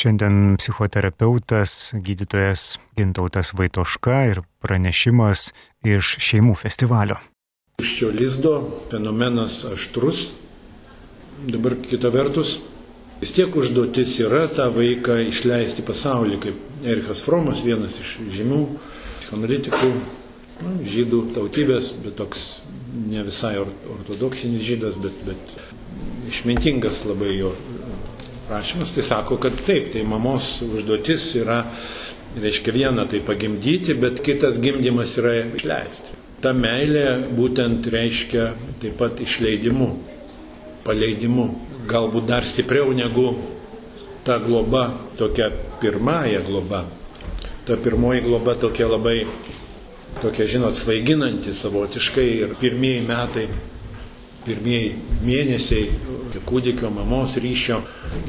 Šiandien psichoterapeutas, gydytojas Gintautas Vaitoška ir pranešimas iš šeimų festivalio. Tuščio lizdo fenomenas aštrus. Dabar kita vertus, vis tiek užduotis yra tą vaiką išleisti pasaulį, kaip Erikas Fromas, vienas iš žymių psichoanalitikų, nu, žydų tautybės, bet toks ne visai ortodoksinis žydas, bet, bet išmintingas labai jo rašymas, tai sako, kad taip, tai mamos užduotis yra, reiškia, viena tai pagimdyti, bet kitas gimdymas yra išleisti. Ta meilė būtent reiškia taip pat išleidimu, paleidimu, galbūt dar stipriau negu ta globa, tokia pirmąja globa. Ta pirmoji globa tokia labai, tokia, žinot, svaiginanti savotiškai ir pirmieji metai pirmieji mėnesiai kūdikio mamos ryšio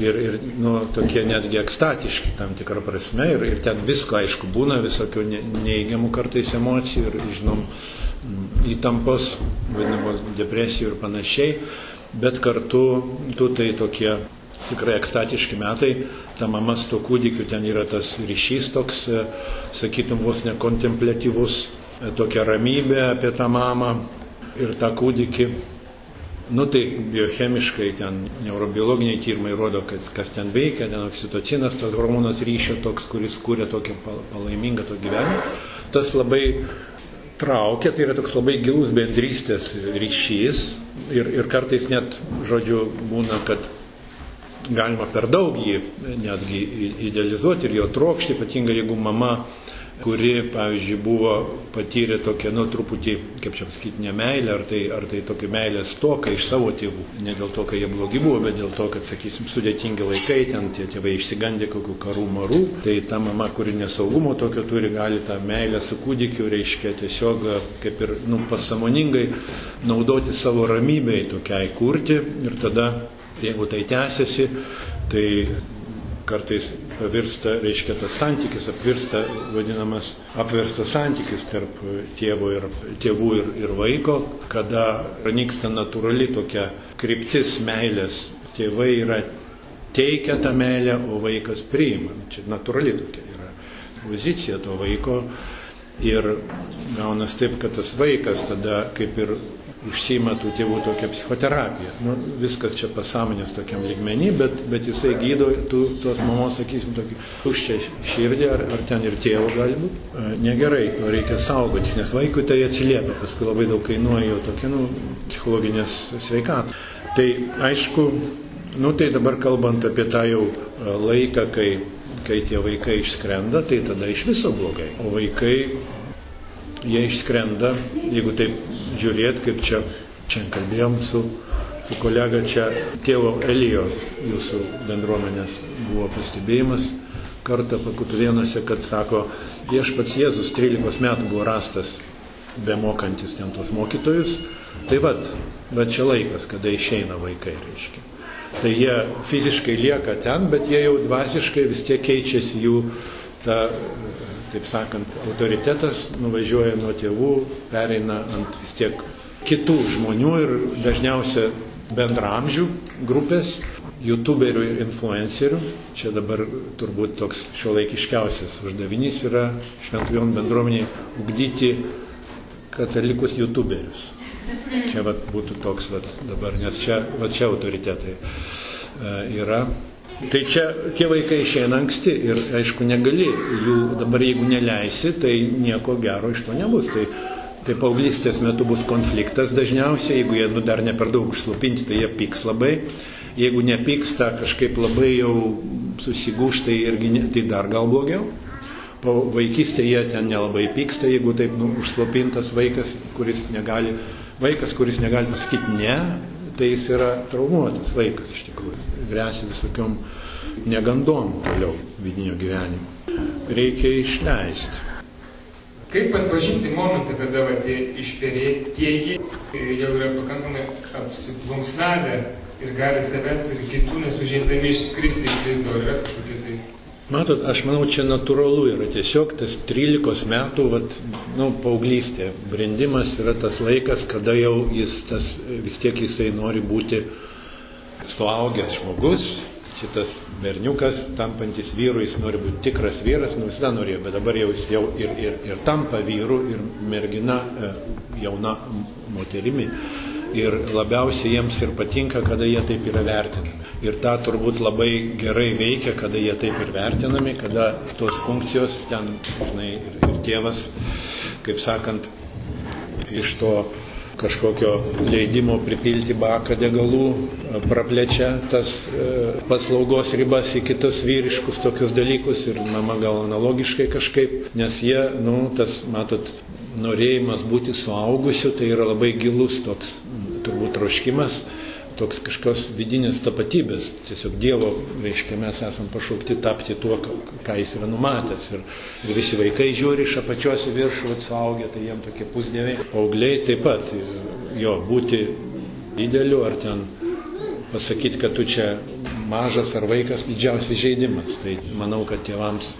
ir, ir nu, tokie netgi ekstatiški tam tikrą prasme ir, ir ten visko aišku būna, visokių neįgiamų kartais emocijų ir žinom įtampos, vadinamos depresijų ir panašiai, bet kartu tu tai tokie tikrai ekstatiški metai, ta mama su to kūdikiu ten yra tas ryšys toks, sakytum, vos nekontemplatyvus, tokia ramybė apie tą mamą ir tą kūdikį Nu tai biochemiškai ten neurobiologiniai tyrimai rodo, kas, kas ten veikia, ten oksitocinas, tas hormonas ryšio toks, kuris kūrė tokį palaimingą to gyvenimą. Tas labai traukia, tai yra toks labai gilus bendrystės ryšys ir, ir kartais net, žodžiu, būna, kad galima per daug jį netgi idealizuoti ir jo trokšti, ypatingai jeigu mama kuri, pavyzdžiui, buvo patyrė tokią, nu, truputį, kaip čia pasakyti, nemailę, ar tai, ar tai tokia meilė stoka iš savo tėvų. Ne dėl to, kad jie blogi buvo, bet dėl to, kad, sakysim, sudėtingi laikai, ten tie tėvai išsigandė kokių karų marų, tai ta mama, kuri nesaugumo tokio turi, gali tą meilę su kūdikiu, reiškia tiesiog kaip ir, nu, pasamoningai naudoti savo ramybei tokiai kurti ir tada, jeigu tai tęsiasi, tai kartais pavirsta, reiškia tas santykis apvirsta, vadinamas apverstas santykis tarp tėvo ir, tėvų ir, ir vaiko, kada pranyksta natūrali tokia kryptis meilės. Tėvai yra teikia tą meilę, o vaikas priima. Čia natūrali tokia yra pozicija to vaiko. Ir gaunas taip, kad tas vaikas tada kaip ir užsima tų tėvų tokią psichoterapiją. Nu, viskas čia pasąmonės tokiam lygmenį, bet, bet jisai gydo tu, tos mamos, sakysim, tokį tuščią širdį, ar, ar ten ir tėvo gali būti. E, negerai, to reikia saugotis, nes vaikui tai atsiliepia, paskui labai daug kainuoja jo tokia, nu, psichologinės sveikatą. Tai aišku, nu tai dabar kalbant apie tą jau e, laiką, kai, kai tie vaikai išskrenda, tai tada iš viso blogai. O vaikai jie išskrenda, jeigu taip žiūrėti, kaip čia, čia kalbėjom su, su kolega, čia tėvo Elijo, jūsų bendruomenės buvo pastebėjimas kartą pakutuvėnuose, kad sako, viešpats Jėzus 13 metų buvo rastas bemokantis ten tos mokytojus. Tai vad, va čia laikas, kada išeina vaikai, reiškia. Tai jie fiziškai lieka ten, bet jie jau dvasiškai vis tiek keičiasi jų ta taip sakant, autoritetas nuvažiuoja nuo tėvų, pereina ant vis tiek kitų žmonių ir dažniausia bendramžių grupės, youtuberių ir influencerių. Čia dabar turbūt toks šio laikiškiausias uždavinys yra šventujon bendruomeniai ugdyti katalikus youtuberius. Čia vat, būtų toks vat, dabar, nes čia, vat, čia autoritetai e, yra. Tai čia tie vaikai išeina anksti ir aišku negali jų dabar jeigu neleisi, tai nieko gero iš to nebus. Tai, tai paauglystės metu bus konfliktas dažniausiai, jeigu jie nu, dar ne per daug užslopinti, tai jie pyks labai. Jeigu nepyksta kažkaip labai jau susigūštai irgi ne, tai dar gal blogiau. Po vaikystėje ten nelabai pyksta, jeigu taip nu, užslopintas vaikas, kuris negali, vaikas, kuris negali pasakyti ne, tai jis yra traumuotas vaikas iš tikrųjų grėsia visokiom negandom toliau vidinio gyvenimo. Reikia išleisti. Kaip atpažinti momentą, kada va, tie išperėtieji jau yra pakankamai apsiplunksnavę ir gali savęs ir kitų nesužeisdami išskristi iš lizdo, ar yra kažkokie tai Matot, aš manau, čia natūralu yra tiesiog tas 13 metų, vat, nu, paauglystė, brendimas yra tas laikas, kada jau jis tas, vis tiek jisai nori būti suaugęs žmogus, šitas berniukas, tampantis vyru, jis nori būti tikras vyras, nu visada norėjo, bet dabar jau jis jau ir, ir, ir tampa vyru, ir mergina e, jauna moterimi. Ir labiausiai jiems ir patinka, kada jie taip yra vertinami. Ir tą turbūt labai gerai veikia, kada jie taip ir vertinami, kada tos funkcijos ten, žinai, ir, ir tėvas, kaip sakant, iš to kažkokio leidimo pripilti baką degalų, praplečia tas e, paslaugos ribas į kitus vyriškus tokius dalykus ir mama gal analogiškai kažkaip, nes jie, nu, tas, matot, norėjimas būti suaugusiu, tai yra labai gilus toks turbūt troškimas toks kažkokios vidinės tapatybės. Tiesiog Dievo, reiškia, mes esam pašaukti tapti tuo, ką jis yra numatęs. Ir, ir visi vaikai žiūri iš apačios į viršų, atsaugia, tai jiem tokie pusdėviai. Augliai taip pat, jo, būti dideliu ar ten pasakyti, kad tu čia mažas ar vaikas, didžiausias žaidimas. Tai manau, kad tėvams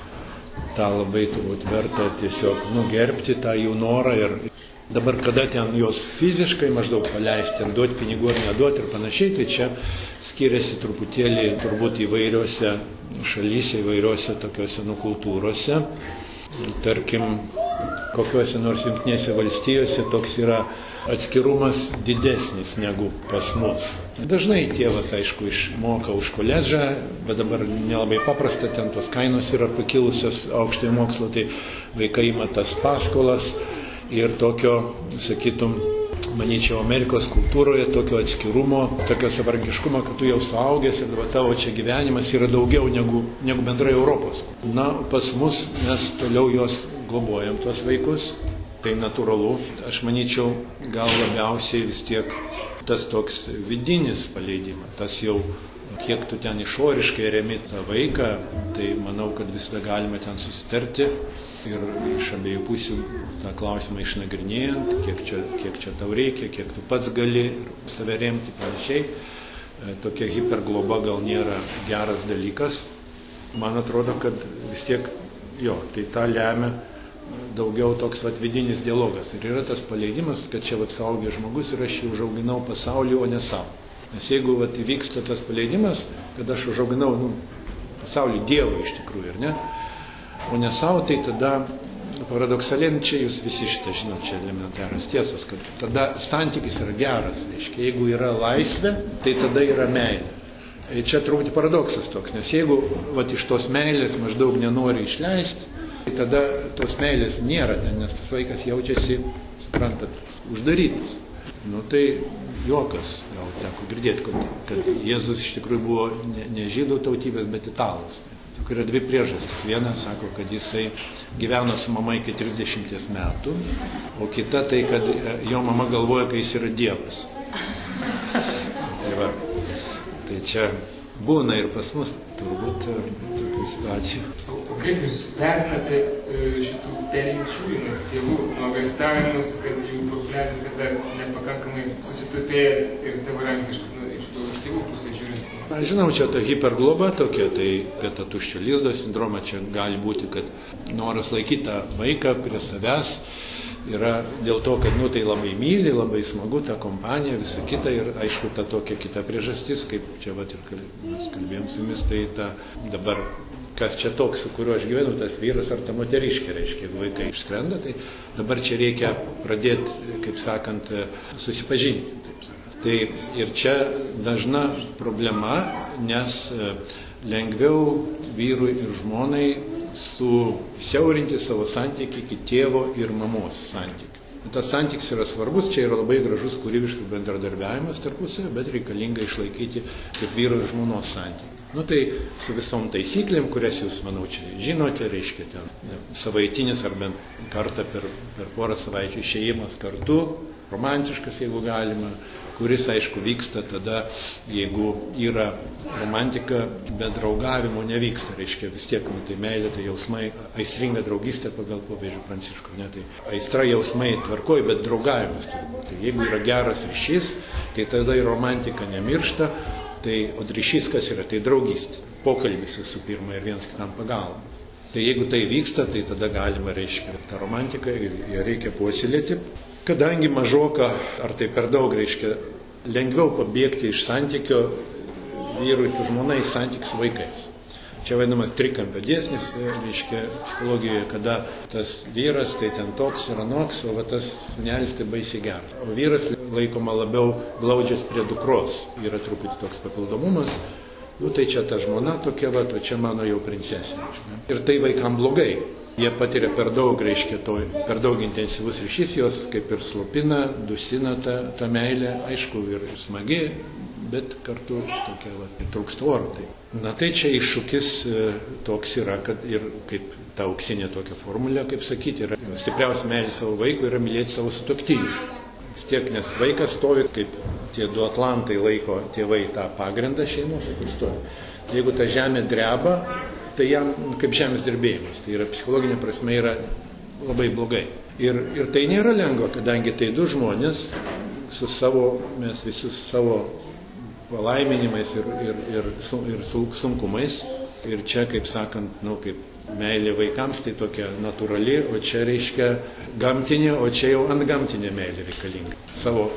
tą labai turbūt verta tiesiog nugerbti tą jų norą ir Dabar kada ten juos fiziškai maždaug paleisti, duoti pinigų ar neduoti ir panašiai, tai čia skiriasi truputėlį turbūt įvairiose šalyse, įvairiose tokiuose nukultūrose. Tarkim, kokiuose nors jungtinėse valstijose toks yra atskirumas didesnis negu pas mus. Dažnai tėvas, aišku, išmoka už koledžą, bet dabar nelabai paprasta, ten tos kainos yra pakilusios aukštojo mokslo, tai vaikai ima tas paskolas ir tokio, sakytum, manyčiau, Amerikos kultūroje tokio atskirumo, tokio savarankiškumo, kad tu jau suaugęs ir dabar tavo čia gyvenimas yra daugiau negu, negu bendrai Europos. Na, pas mus mes toliau juos globojam, tuos vaikus, tai natūralu. Aš manyčiau, gal labiausiai vis tiek tas toks vidinis paleidimas, tas jau kiek tu ten išoriškai remi tą vaiką, tai manau, kad visada galima ten susitarti ir iš abiejų pusių tą klausimą išnagrinėjant, kiek čia, kiek čia tau reikia, kiek tu pats gali save remti panašiai. E, tokia hipergloba gal nėra geras dalykas. Man atrodo, kad vis tiek jo, tai tą lemia daugiau toks vat, vidinis dialogas. Ir yra tas paleidimas, kad čia vat saugė žmogus ir aš jį užauginau pasaulį, o ne savo. Nes jeigu vat, įvyksta tas paleidimas, kad aš užauginau nu, pasaulį Dievą iš tikrųjų, ar ne? o ne savo, tai tada paradoksaliai, čia jūs visi šitą žinot, čia elementarios tiesos, kad tada santykis yra geras, reiškia, jeigu yra laisvė, tai tada yra meilė. Ir e, čia truputį paradoksas toks, nes jeigu vat, iš tos meilės maždaug nenori išleisti, tai tada tos meilės nėra ten, nes tas vaikas jaučiasi, suprantat, uždarytas. Nu tai juokas, gal teko girdėti, kad, kad Jėzus iš tikrųjų buvo ne, ne žydų tautybės, bet italas. Tik yra dvi priežastys. Viena sako, kad jisai gyveno su mama iki 30 metų, o kita tai, kad e, jo mama galvoja, kad jis yra Dievas. Tai, va, tai čia būna ir pas mus turbūt e, tokių situacijų. O kaip Jūs vertinate e, šitų perinčiųjų tėvų nuogastavimus, kad jų yra dar nepakankamai susitupėjęs ir savarankiškas nu, iš, iš tėvų pusės? Na, žinau, čia ta hipergloba tokia, tai apie tą tuščio lizdo sindromą čia gali būti, kad noras laikyti tą vaiką prie savęs yra dėl to, kad nu tai labai myli, labai smagu ta kompanija, visa kita ir aišku ta tokia kita priežastis, kaip čia vat ir mes kalbėjom su jumis, tai ta dabar kas čia toks, su kuriuo aš gyvenu, tas vyras ar ta moteriškė, reiškia, jeigu vaikai išskrenda, tai dabar čia reikia pradėti, kaip sakant, susipažinti. Tai ir čia dažna problema, nes e, lengviau vyrui ir žmonai susiaurinti savo santykių iki tėvo ir mamos santykių. Tas santykis yra svarbus, čia yra labai gražus kūrybiškas bendradarbiavimas tarpusavio, bet reikalinga išlaikyti kaip vyro ir žmonos santykių. Nu tai su visom taisyklėm, kurias jūs, manau, čia žinote, reiškia ten savaitinis ar bent kartą per, per porą savaičių išėjimas kartu, romantiškas, jeigu galima, kuris, aišku, vyksta tada, jeigu yra romantika, bet draugavimo nevyksta, reiškia vis tiek, nu, tai meilė, tai jausmai, aistringa draugystė pagal popiežių pranciškų, ne, tai aistra jausmai tvarkoj, bet draugavimas turbūt. Tai jeigu yra geras ryšys, tai tada ir romantika nemiršta, tai o ryšys kas yra, tai draugystė, pokalbis visų pirma ir vienas kitam pagalba. Tai jeigu tai vyksta, tai tada galima, reiškia, tą romantiką ir ją reikia puoselėti. Kadangi mažoka, ar tai per daug reiškia, lengviau pabėgti iš santykio vyrui su žmona į santykius su vaikais. Čia vadinamas trikampio dėsnis, reiškia, psichologijoje, kada tas vyras tai ten toks ir anoks, o va tas sunelis tai baisiai geras. O vyras laikoma labiau glaudžias prie dukros, yra truputį toks papildomumas. Nu tai čia ta žmona tokia, va, o čia mano jau princesė. Ir tai vaikam blogai. Jie patiria per daug, reiškia, to, per daug intensyvus ryšys, jos kaip ir slopina, dusina tą, tą meilę, aišku, ir smagi, bet kartu tokia, va, trūksta oro. Tai. Na tai čia iššūkis e, toks yra, kad ir kaip ta auksinė tokia formulė, kaip sakyti, yra stipriausia meilė savo vaikui yra mylėti savo sutoktinį. Vis tiek, nes vaikas stovi, kaip tie du atlantai laiko tėvai tą pagrindą šeimos, kur stovi. Jeigu ta žemė dreba, tai jam kaip žemės dirbėjimas, tai yra psichologinė prasme yra labai blogai. Ir, ir tai nėra lengva, kadangi tai du žmonės su savo, mes visi su savo palaiminimais ir, ir, ir, ir sunkumais. Ir čia, kaip sakant, nu, kaip meilė vaikams tai tokia natūrali, o čia reiškia gamtinė, o čia jau ant gamtinė meilė reikalinga. Savo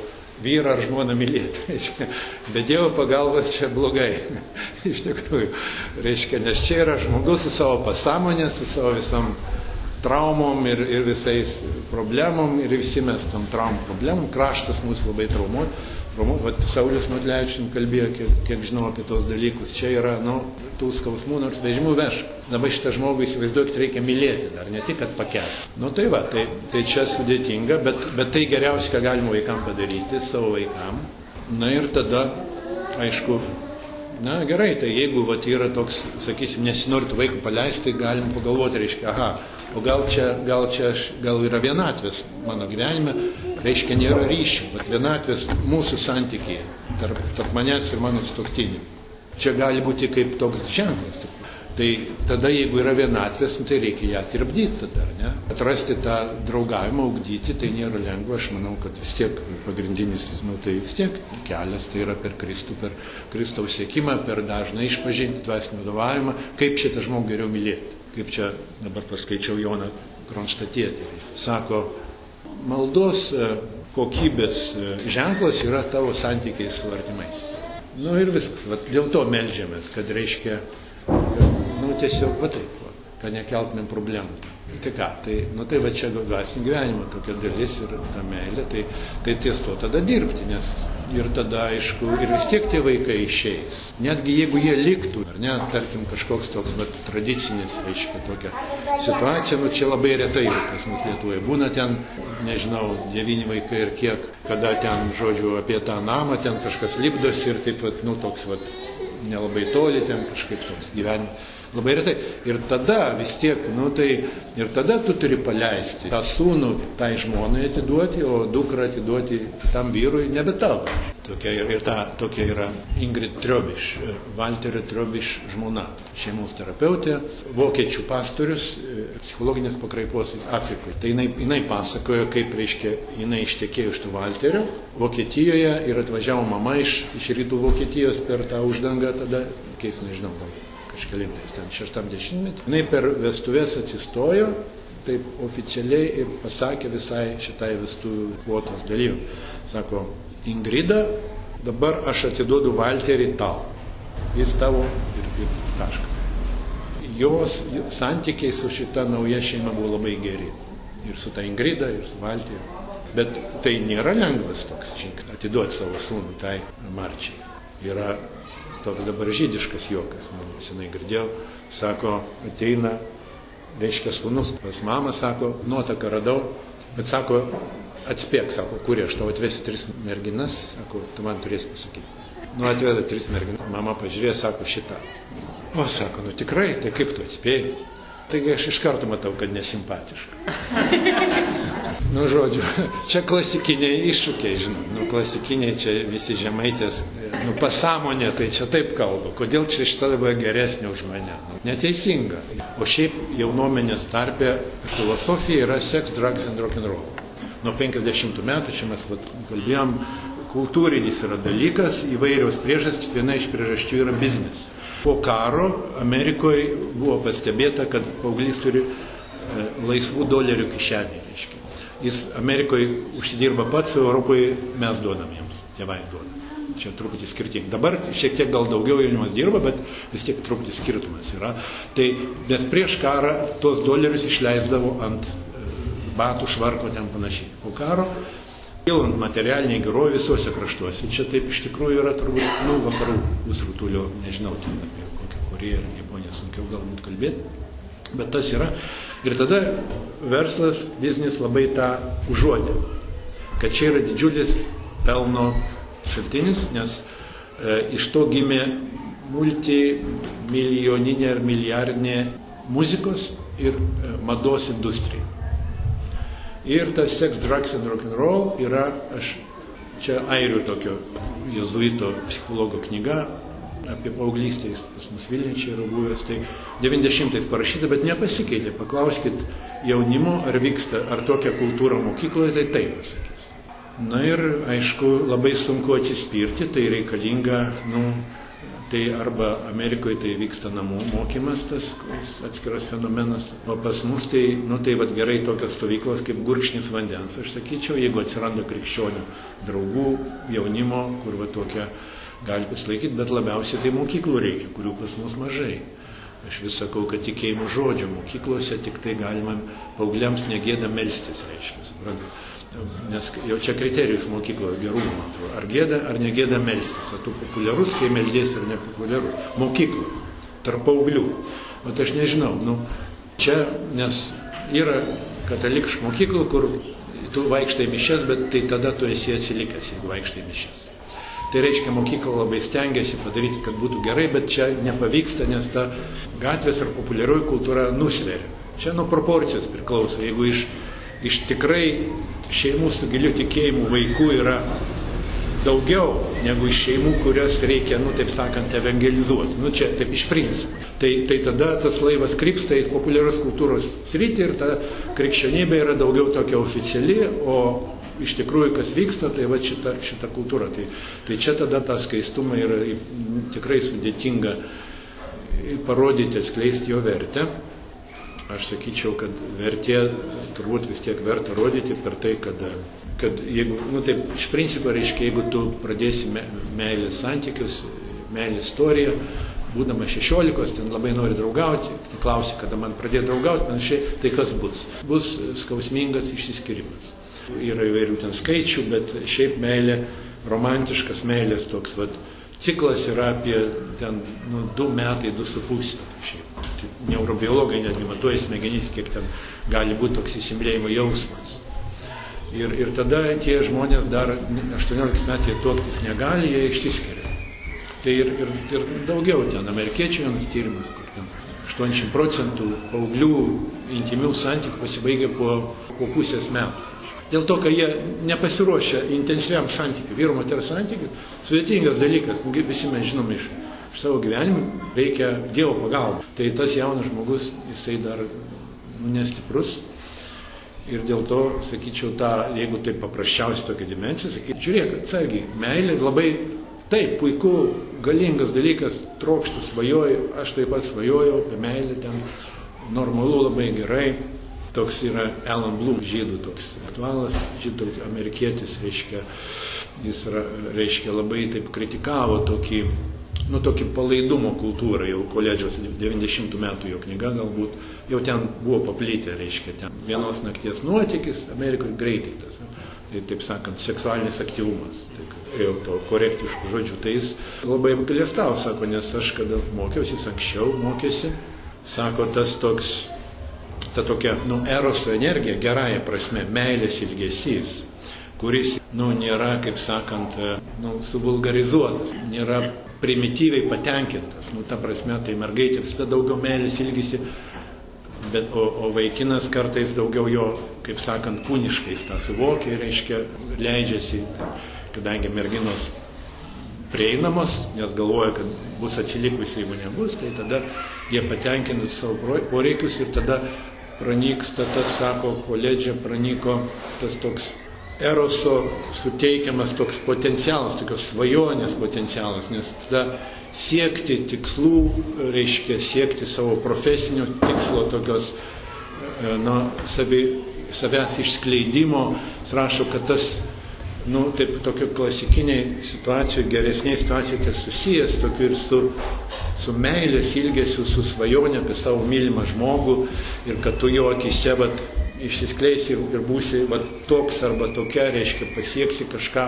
vyrą ar žmoną mylėti. Reiškia, be Dievo pagalbos čia blogai. Iš tikrųjų. Reiškia, nes čia yra žmogus su savo pasąmonė, su savo visam traumom ir, ir visais problemom ir visi mes tom traumom problemom. Kraštas mūsų labai traumuoja. Vat Saulis Matlevičius kalbėjo, kiek, kiek žinau apie tos dalykus. Čia yra, nu, tų skausmų, nors vežimų vešk. Dabar šitą žmogų įsivaizduokit, reikia mylėti dar, ne tik, kad pakęsti. Nu tai va, tai, tai čia sudėtinga, bet, bet tai geriausia, ką galima vaikam padaryti, savo vaikam. Na ir tada, aišku, na gerai, tai jeigu vat, yra toks, sakysim, nesinortų vaikų paleisti, tai galim pagalvoti, reiškia, aha, o gal čia, gal čia aš, gal yra vienatvės mano gyvenime, reiškia nėra ryšių, bet vienatvės mūsų santykiai tarp, tarp manęs ir mano stoktinį. Čia gali būti kaip toks ženklas. Tai tada, jeigu yra vienatvės, nu, tai reikia ją tirpdyti tada, ne? Atrasti tą draugavimą, augdyti, tai nėra lengva, aš manau, kad vis tiek pagrindinis, nu, tai vis tiek kelias, tai yra per Kristų, per Kristaus sėkimą, per dažną išpažinti, dvasinį vadovavimą, kaip šitą žmogų geriau mylėti. Kaip čia dabar paskaičiau Joną Kronštatietį. Sako, maldos e, kokybės e, ženklas yra tavo santykiai su artimais. Nu ir viskas. Vat dėl to melžiamės, kad reiškia, kad, nu tiesiog va taip, kad nekeltumėm problemų. Tai ką, tai, nu tai va čia dvasinio gyvenimo tokia dalis ir ta meilė, tai, tai ties to tada dirbti, nes ir tada, aišku, ir vis tiek tie vaikai išeis. Netgi jeigu jie liktų, ar ne, tarkim, kažkoks toks va, tradicinis, aišku, tokia situacija, nu čia labai retai pas mus Lietuvoje būna ten, nežinau, devyni vaikai ir kiek, kada ten, žodžiu, apie tą namą, ten kažkas lipdosi ir taip pat, nu, toks, va, nelabai toli, ten kažkaip toks gyvenimas Labai retai. Ir tada vis tiek, nu tai, ir tada tu turi paleisti tą sūnų tai žmonai atiduoti, o dukrą atiduoti tam vyrui nebe tavo. Tokia, ir, ir ta, tokia yra Ingrid Triobiš, Walterio Triobiš žmona, šeimos terapeutė, vokiečių pastorius, psichologinės pakraipos Afrikoje. Tai jinai, jinai pasakojo, kaip, reiškia, jinai ištekėjo iš tų Walterio Vokietijoje ir atvažiavo mama iš, iš rytų Vokietijos per tą uždangą tada, keis nežinau, gal kažkelintais, ten šeštam dešimtmetį. Jis per vestuvės atsistojo, taip oficialiai ir pasakė visai šitai vestuvių kvotos dalyvių. Sako, Ingrida, dabar aš atiduodu Valterį tau. Jis tavo ir, ir taškas. Jos santykiai su šita nauja šeima buvo labai geri. Ir su ta Ingrida, ir su Valteriu. Bet tai nėra lengvas toks žingsnis atiduoti savo sūnų tai Marčiai. Yra toks dabar žydiškas juokas, man senai girdėjau, sako, ateina, reiškia sūnus pas mamą, sako, nuotaką radau, bet sako, atspėk, sako, kur aš tau atvesiu tris merginas, sako, tu man turėsi pasakyti. Nu, atveda tris merginas, mama pažiūrėjo, sako, šitą. O, sako, nu tikrai, tai kaip tu atspėjai? Taigi aš iš karto matau, kad nesimpatiška. nu, žodžiu, čia klasikiniai iššūkiai, žinau, nu, klasikiniai čia visi žemaitės, nu, pasąmonė, tai čia taip kalba. Kodėl čia šita dabar geresnė už mane? Nu, neteisinga. O šiaip jaunuomenės tarpė filosofija yra sex, drugs and rock and roll. Nuo 50 metų, čia mes vat, kalbėjom, kultūrinis yra dalykas, įvairios priežastys, viena iš priežasčių yra biznis po karo Amerikoje buvo pastebėta, kad paauglys turi e, laisvų dolerių kišenį. Reiškia. Jis Amerikoje užsidirba pats, Europoje mes duodam jiems, tėvai duodam. Čia truputį skirtingai. Dabar šiek tiek gal daugiau jaunimas dirba, bet vis tiek truputį skirtumas yra. Tai nes prieš karą tuos dolerius išleisdavo ant e, batų švarko ten panašiai. Po karo Kilant materialiniai gerovė visuose kraštuose. Čia taip iš tikrųjų yra turbūt, nu, vakarų pusrutulio, nežinau, ten apie kokią Koreją ar Japoniją sunkiau galbūt kalbėti. Bet tas yra. Ir tada verslas, biznis labai tą užuodė. Kad čia yra didžiulis pelno šaltinis, nes e, iš to gimė multimilijoninė ar milijardinė muzikos ir e, mados industrija. Ir tas Sex, Drugs and Rock'n'Roll yra, aš čia airių tokio jezuito psichologo knyga apie paauglystę, jis pas mus Vilničiai yra buvęs, tai 90-ais parašyta, bet nepasikeitė. Paklauskit jaunimo, ar vyksta, ar tokia kultūra mokykloje, tai taip pasakys. Na ir aišku, labai sunku atsispirti, tai reikalinga, nu, Tai arba Amerikoje tai vyksta namų mokymas, tas atskiras fenomenas, o pas mus tai, nu tai vad gerai tokios stovyklos kaip gurkšnis vandens, aš sakyčiau, jeigu atsiranda krikščionių draugų, jaunimo, kur va tokia gali pasilaikyti, bet labiausiai tai mokyklų reikia, kurių pas mus mažai. Aš vis sakau, kad tikėjimo žodžio mokyklose tik tai galima paaugliams negėda melstis, reiškia. Suprantu nes jau čia kriterijus mokykloje gerumo, ar gėda, ar negėda melstis, ar tu populiarus, kai meldies, ar nepopuliarus. Mokyklo, tarp paauglių. Bet aš nežinau, nu, čia, nes yra katalikiškų mokyklų, kur tu vaikštai mišes, bet tai tada tu esi atsilikęs, jeigu vaikštai mišes. Tai reiškia, mokykla labai stengiasi padaryti, kad būtų gerai, bet čia nepavyksta, nes ta gatvės ar populiarioji kultūra nusveria. Čia nuo proporcijos priklauso. Jeigu iš, iš tikrai šeimų su giliu tikėjimu vaikų yra daugiau negu iš šeimų, kurias reikia, nu, taip sakant, evangelizuoti. Nu, čia taip iš principo. Tai, tai tada tas laivas krypsta į populiarios kultūros sritį ir ta krikščionybė yra daugiau tokia oficiali, o iš tikrųjų kas vyksta, tai va šita, šita kultūra. Tai, tai čia tada tą skaistumą yra tikrai sudėtinga parodyti, atskleisti jo vertę aš sakyčiau, kad vertė turbūt vis tiek verta rodyti per tai, kad, kad jeigu, nu taip, iš principo reiškia, jeigu tu pradėsi me, meilės santykius, meilės istoriją, būdama 16, ten labai nori draugauti, tai klausi, kada man pradėjo draugauti, panašiai, tai kas bus? Bus skausmingas išsiskirimas. Yra įvairių ten skaičių, bet šiaip meilė, romantiškas meilės toks, vad, ciklas yra apie ten, nu, du metai, du su pusė. Šiaip neurobiologai netgi matuoja smegenys, kiek ten gali būti toks įsimylėjimo jausmas. Ir, ir tada tie žmonės dar 18 metų jie tuoktis negali, jie išsiskiria. Tai ir, ir, ir daugiau ten, amerikiečių vienas tyrimas, kur ten 80 procentų paauglių intimių santykių pasibaigia po, po pusės metų. Dėl to, kad jie nepasiruošia intensyviam santykiu, vyro moters santykiu, sudėtingas dalykas, visi mes žinom iš savo gyvenimą reikia Dievo pagalbą. Tai tas jaunas žmogus, jisai dar nu, nestiprus. Ir dėl to, sakyčiau, tą, jeigu tai paprasčiausiai tokia dimensija, sakyčiau, žiūrėk, atsargiai, meilė labai, taip, puiku, galingas dalykas, trokštų, svajoju, aš taip pat svajojau apie meilę ten, normalu, labai gerai. Toks yra Alan Bloom, žydų toks aktualas, žydų amerikietis, reiškia, jis reiškia, labai taip kritikavo tokį nu, tokį palaidumo kultūrą, jau koledžios 90 metų jo knyga galbūt, jau ten buvo paplytę, reiškia, ten vienos nakties nuotykis, Amerikoje greitai tas, tai taip sakant, seksualinis aktyvumas, tai jau to korektiškų žodžių, tai jis labai apgalėstavo, sako, nes aš kada mokiausi, jis anksčiau mokėsi, sako, tas toks, ta tokia, nu, eroso energija, gerąją prasme, meilės ilgesys, kuris, nu, nėra, kaip sakant, nu, suvulgarizuotas, nėra primityviai patenkintas. Nu, ta prasme, tai mergaitė visada daugiau meilės ilgisi, bet, o, o vaikinas kartais daugiau jo, kaip sakant, kūniškais tą suvokia, reiškia, leidžiasi, kadangi merginos prieinamos, nes galvoja, kad bus atsilikusi, jeigu nebus, tai tada jie patenkina savo poreikius ir tada pranyksta tas, sako, koledžė pranyko tas toks eroso suteikiamas toks potencialas, tokios svajonės potencialas, nes tada siekti tikslų, reiškia siekti savo profesinio tikslo, tokios e, na, savi, savęs išskleidimo, rašo, kad tas nu, taip tokio klasikiniai situacijų, geresniai situacijai tai susijęs tokiu ir su, su meilės ilgesiu, su svajonė apie savo mylimą žmogų ir kad tu jo akise vat, išsiskleisi ir, būsi vat, toks arba tokia, reiškia, pasieksi kažką.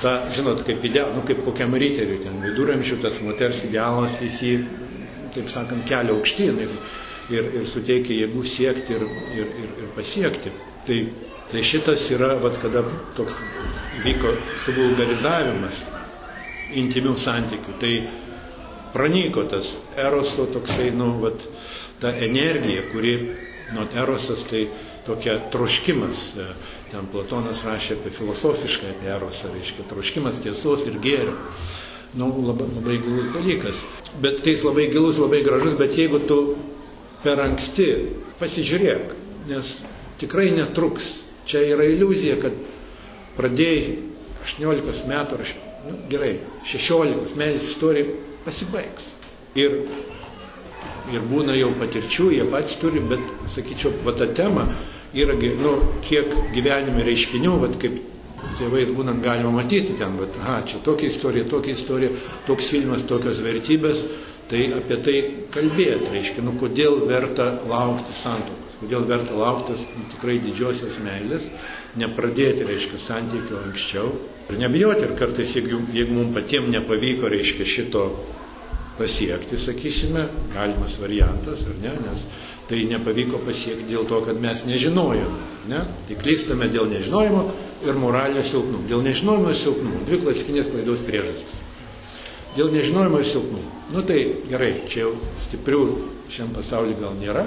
Ta, žinot, kaip, ideal, nu, kaip kokiam riteriui, ten viduramžių tas moters idealas, jis jį, taip sakant, kelia aukštyn ir, ir, ir suteikia jėgų siekti ir, ir, ir, ir pasiekti. Tai, tai šitas yra, vat, kada toks vyko suvulgarizavimas intimių santykių, tai pranyko tas eroso toksai, nu, vat, ta energija, kuri nuo erosas tai tokia troškimas. e, Ten Platonas rašė apie filosofišką apie erosą, reiškia troškimas tiesos ir gėrio. Nu, labai, labai gilus dalykas. Bet tai jis labai gilus, labai gražus, bet jeigu tu per anksti pasižiūrėk, nes tikrai netruks. Čia yra iliuzija, kad pradėjai 18 metų ar nu, gerai, 16 meilės istorija pasibaigs. Ir, ir būna jau patirčių, jie patys turi, bet, sakyčiau, va ta tema yra, nu, kiek gyvenime reiškinių, va kaip tėvais būnant galima matyti ten, va, aha, čia tokia istorija, tokia istorija, toks filmas, tokios vertybės, tai apie tai kalbėti, reiškia, nu, kodėl verta laukti santokos, kodėl verta lauktis nu, tikrai didžiosios meilės, nepradėti, reiškia, santykių anksčiau. Ir nebijoti, ir kartais, jeigu, jeigu mums patiems nepavyko, reiškia, šito pasiekti, sakysime, galimas variantas, ar ne, nes tai nepavyko pasiekti dėl to, kad mes nežinojome. Ne? Tai klystame dėl nežinojimo ir moralinio silpnumo. Dėl nežinojimo ir silpnumo. Dvi klasikinės klaidos priežastys. Dėl nežinojimo ir silpnumo. Nu tai gerai, čia jau stiprių šiam pasauliu gal nėra,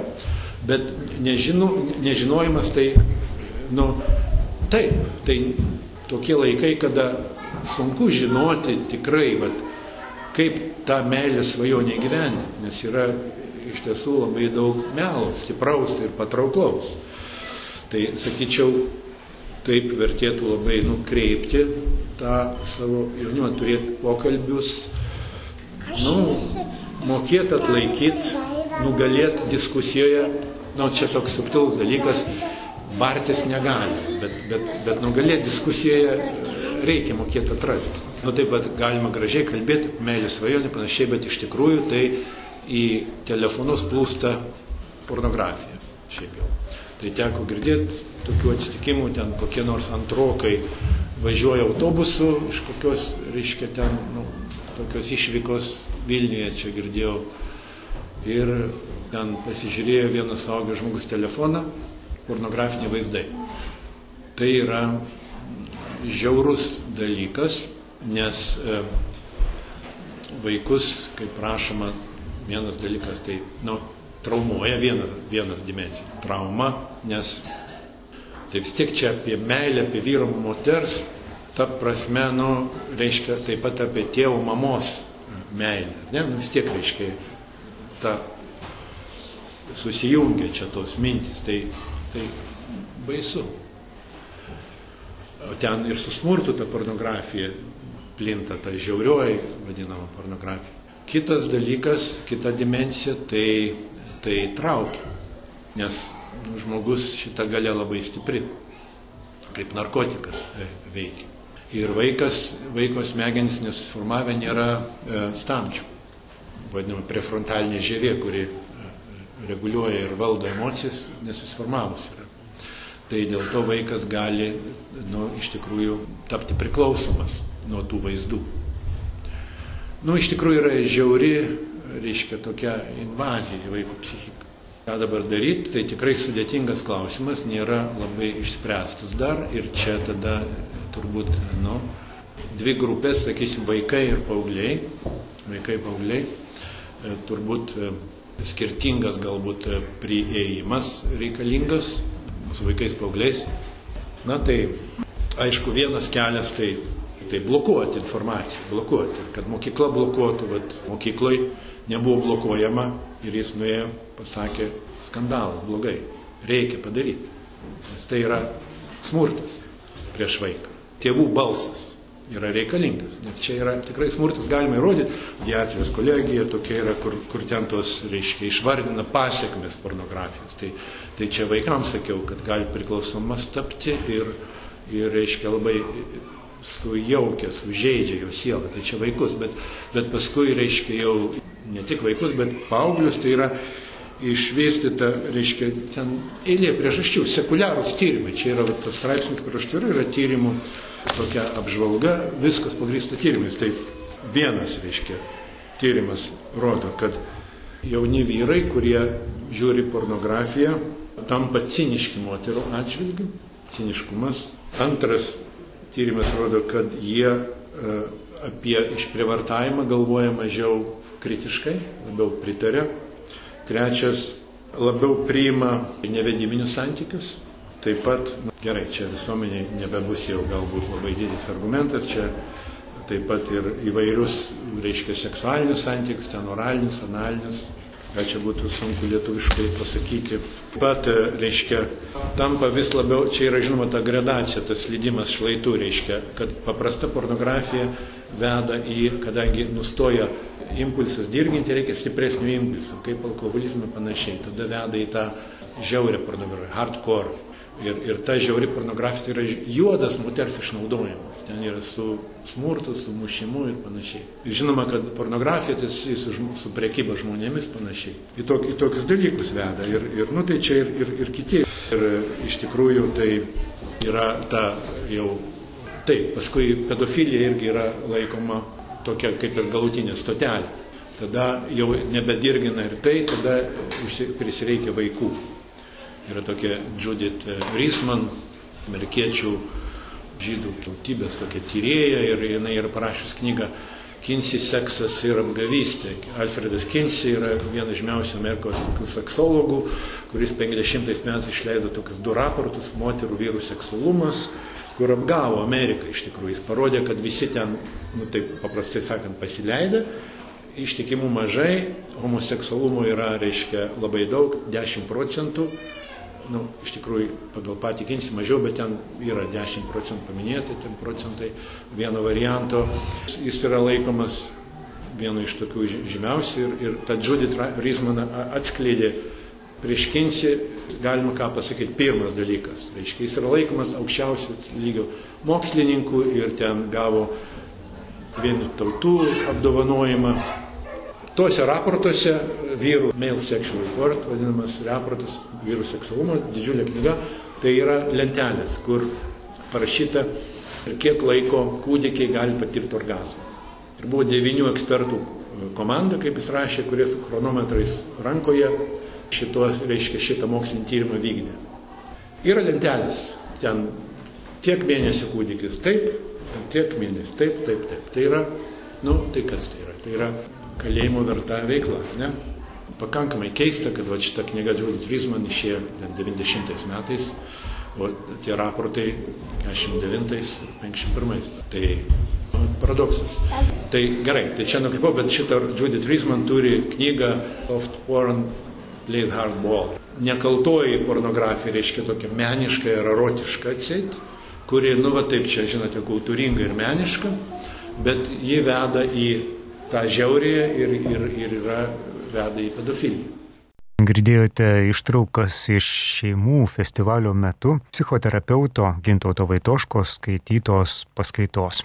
bet nežino, nežinojimas tai, nu, taip, tai tokie laikai, kada sunku žinoti tikrai, vat, kaip tą meilę svajonę gyventi, nes yra iš tiesų labai daug melo, stipraus ir patrauklaus. Tai sakyčiau, taip vertėtų labai nukreipti tą savo jaunimą, turėti pokalbius, nu, mokėti atlaikyti, nugalėti diskusijoje, nu, čia toks subtilus dalykas, bartis negali, bet, bet, bet nugalėti diskusijoje reikia mokėti atrasti. Nu taip pat galima gražiai kalbėti, meilė svajonė, panašiai, bet iš tikrųjų tai į telefonus plūsta pornografija. Šiaip jau. Tai teko girdėti tokių atsitikimų, ten kokie nors antrokai važiuoja autobusu iš kokios, reiškia, ten, nu, tokios išvykos Vilniuje čia girdėjau. Ir ten pasižiūrėjo vienas saugęs žmogus telefoną, pornografiniai vaizdai. Tai yra žiaurus dalykas, nes e, vaikus, kaip prašoma, vienas dalykas tai, nu, traumuoja vienas, vienas dimensija. Trauma, nes tai vis tiek čia apie meilę, apie vyro moters, ta prasme, nu, reiškia taip pat apie tėvo mamos meilę. Ne, nu, vis tiek reiškia ta susijungia čia tos mintis. Tai, tai baisu. O ten ir su smurtu ta pornografija plinta, ta žiaurioji vadinama pornografija. Kitas dalykas, kita dimensija, tai, tai traukia. Nes nu, žmogus šitą galę labai stipri, kaip narkotikas veikia. Ir vaikas, vaiko smegenys nesusiformavę nėra e, stamčių. Vadinama prefrontalinė žievė, kuri e, reguliuoja ir valdo emocijas, nesusiformavus yra. Tai dėl to vaikas gali nu, iš tikrųjų tapti priklausomas nuo tų vaizdų. Nu, iš tikrųjų yra žiauri, reiškia, tokia invazija į vaiko psichiką. Ką dabar daryti, tai tikrai sudėtingas klausimas, nėra labai išspręstas dar ir čia tada turbūt, nu, dvi grupės, sakysim, vaikai ir paaugliai, vaikai paaugliai, turbūt skirtingas galbūt e, prieimas reikalingas su vaikais paaugliais. Na tai, aišku, vienas kelias tai, tai blokuoti informaciją, blokuoti, kad mokykla blokuotų, bet mokykloj nebuvo blokuojama ir jis nuėjo, pasakė, skandalas, blogai, reikia padaryti, nes tai yra smurtas prieš vaiką. Tėvų balsas yra reikalingas, nes čia yra tikrai smurtas, galima įrodyti, diatrijos kolegija tokia yra, kur, kur ten tos, reiškia, išvardina pasiekmes pornografijos. Tai, tai čia vaikams sakiau, kad gali priklausomas tapti ir, ir, reiškia, labai sujaukia, sužeidžia jo sielą. Tai čia vaikus, bet, bet paskui, reiškia, jau ne tik vaikus, bet paauglius, tai yra išvystyta, reiškia, ten eilė priežasčių, sekuliarūs tyrimai. Čia yra va, tas straipsnis, kur aš turiu, yra tyrimų tokia apžvalga, viskas pagrįsta tyrimais. Tai vienas, reiškia, tyrimas rodo, kad jauni vyrai, kurie žiūri pornografiją, tampa ciniški moterų atžvilgių, ciniškumas. Antras tyrimas rodo, kad jie e, apie išprivartavimą galvoja mažiau kritiškai, labiau pritarė. Trečias, labiau priima nevedybinius santykius. Taip pat, na, gerai, čia visuomeniai nebebus jau galbūt labai didelis argumentas, čia taip pat ir įvairius, reiškia, seksualinius santykius, ten oralinius, analinius, ką čia būtų sunku lietuviškai pasakyti. Pat, e, reiškia, tampa vis labiau, čia yra žinoma ta gradacija, tas lydimas šlaitų, reiškia, kad paprasta pornografija veda į, kadangi nustoja impulsas dirginti, reikia stipresnių impulsų, kaip alkoholizmą panašiai, tada veda į tą žiaurę pornografiją, hardcore. Ir, ir ta žiauri pornografija tai yra juodas moters išnaudojimas. Ten yra su smurtu, su mušimu ir panašiai. Ir žinoma, kad pornografija tai su, su priekyba žmonėmis panašiai. Į, tok, į tokius dalykus veda. Ir, ir nu, tai čia ir, ir, ir kiti. Ir iš tikrųjų tai yra ta jau. Taip, paskui pedofilija irgi yra laikoma tokia kaip ir galutinė stotelė. Tada jau nebedirgina ir tai, tada prisireikia vaikų. Yra tokia Judith Riesman, amerikiečių žydų tautybės tokia tyrėja ir jinai yra parašius knygą Kinsey seksas ir apgavystė. Alfredas Kinsey yra vienas žymiausių Amerikos seksologų, kuris 50 metais išleido tokius du raportus - moterų vyrų seksualumas, kur apgavo Ameriką iš tikrųjų. Jis parodė, kad visi ten, nu taip paprastai sakant, pasileidę, ištikimų mažai, homoseksualumo yra, reiškia, labai daug, 10 procentų nu, iš tikrųjų pagal patį ginčį mažiau, bet ten yra 10 procentų paminėti, ten procentai vieno varianto. Jis yra laikomas vienu iš tokių žymiausių ir, ir ta Judith Rizman atskleidė prieš Kinsį, galima ką pasakyti, pirmas dalykas. Reiškia, jis yra laikomas aukščiausio lygio mokslininkų ir ten gavo vienu tautų apdovanojimą Tuose raportuose vyrų male sexual report, vadinamas raportas vyrų seksualumo, didžiulė knyga, tai yra lentelės, kur parašyta, kiek laiko kūdikiai gali patirti orgasmą. Ir buvo devinių ekspertų komanda, kaip jis rašė, kurie su chronometrais rankoje šitos, reiškia, šitą mokslinį tyrimą vykdė. Yra lentelės, ten tiek mėnesių kūdikis, taip, tiek mėnesių, taip, taip, taip. Tai yra, nu, tai kas tai yra? Tai yra kalėjimo verta veikla. Ne? Pakankamai keista, kad va, šita knyga Judith Rizman išėjo 90 metais, o tie raportai 49 ir 51. Tai nu, paradoksas. Tai gerai, tai čia nukrypau, bet šitą Judith Rizman turi knygą Soft Porn Played Hard Ball. Nekaltoji pornografija reiškia tokia meniška ir erotiška atseit, kuri, nu va taip čia, žinote, kultūringa ir meniška, bet ji veda į tą žiaurėje ir, ir, ir yra veda į pedofiliją. Girdėjote ištraukas iš šeimų festivalio metu psichoterapeuto Gintauto Vaitoškos skaitytos paskaitos.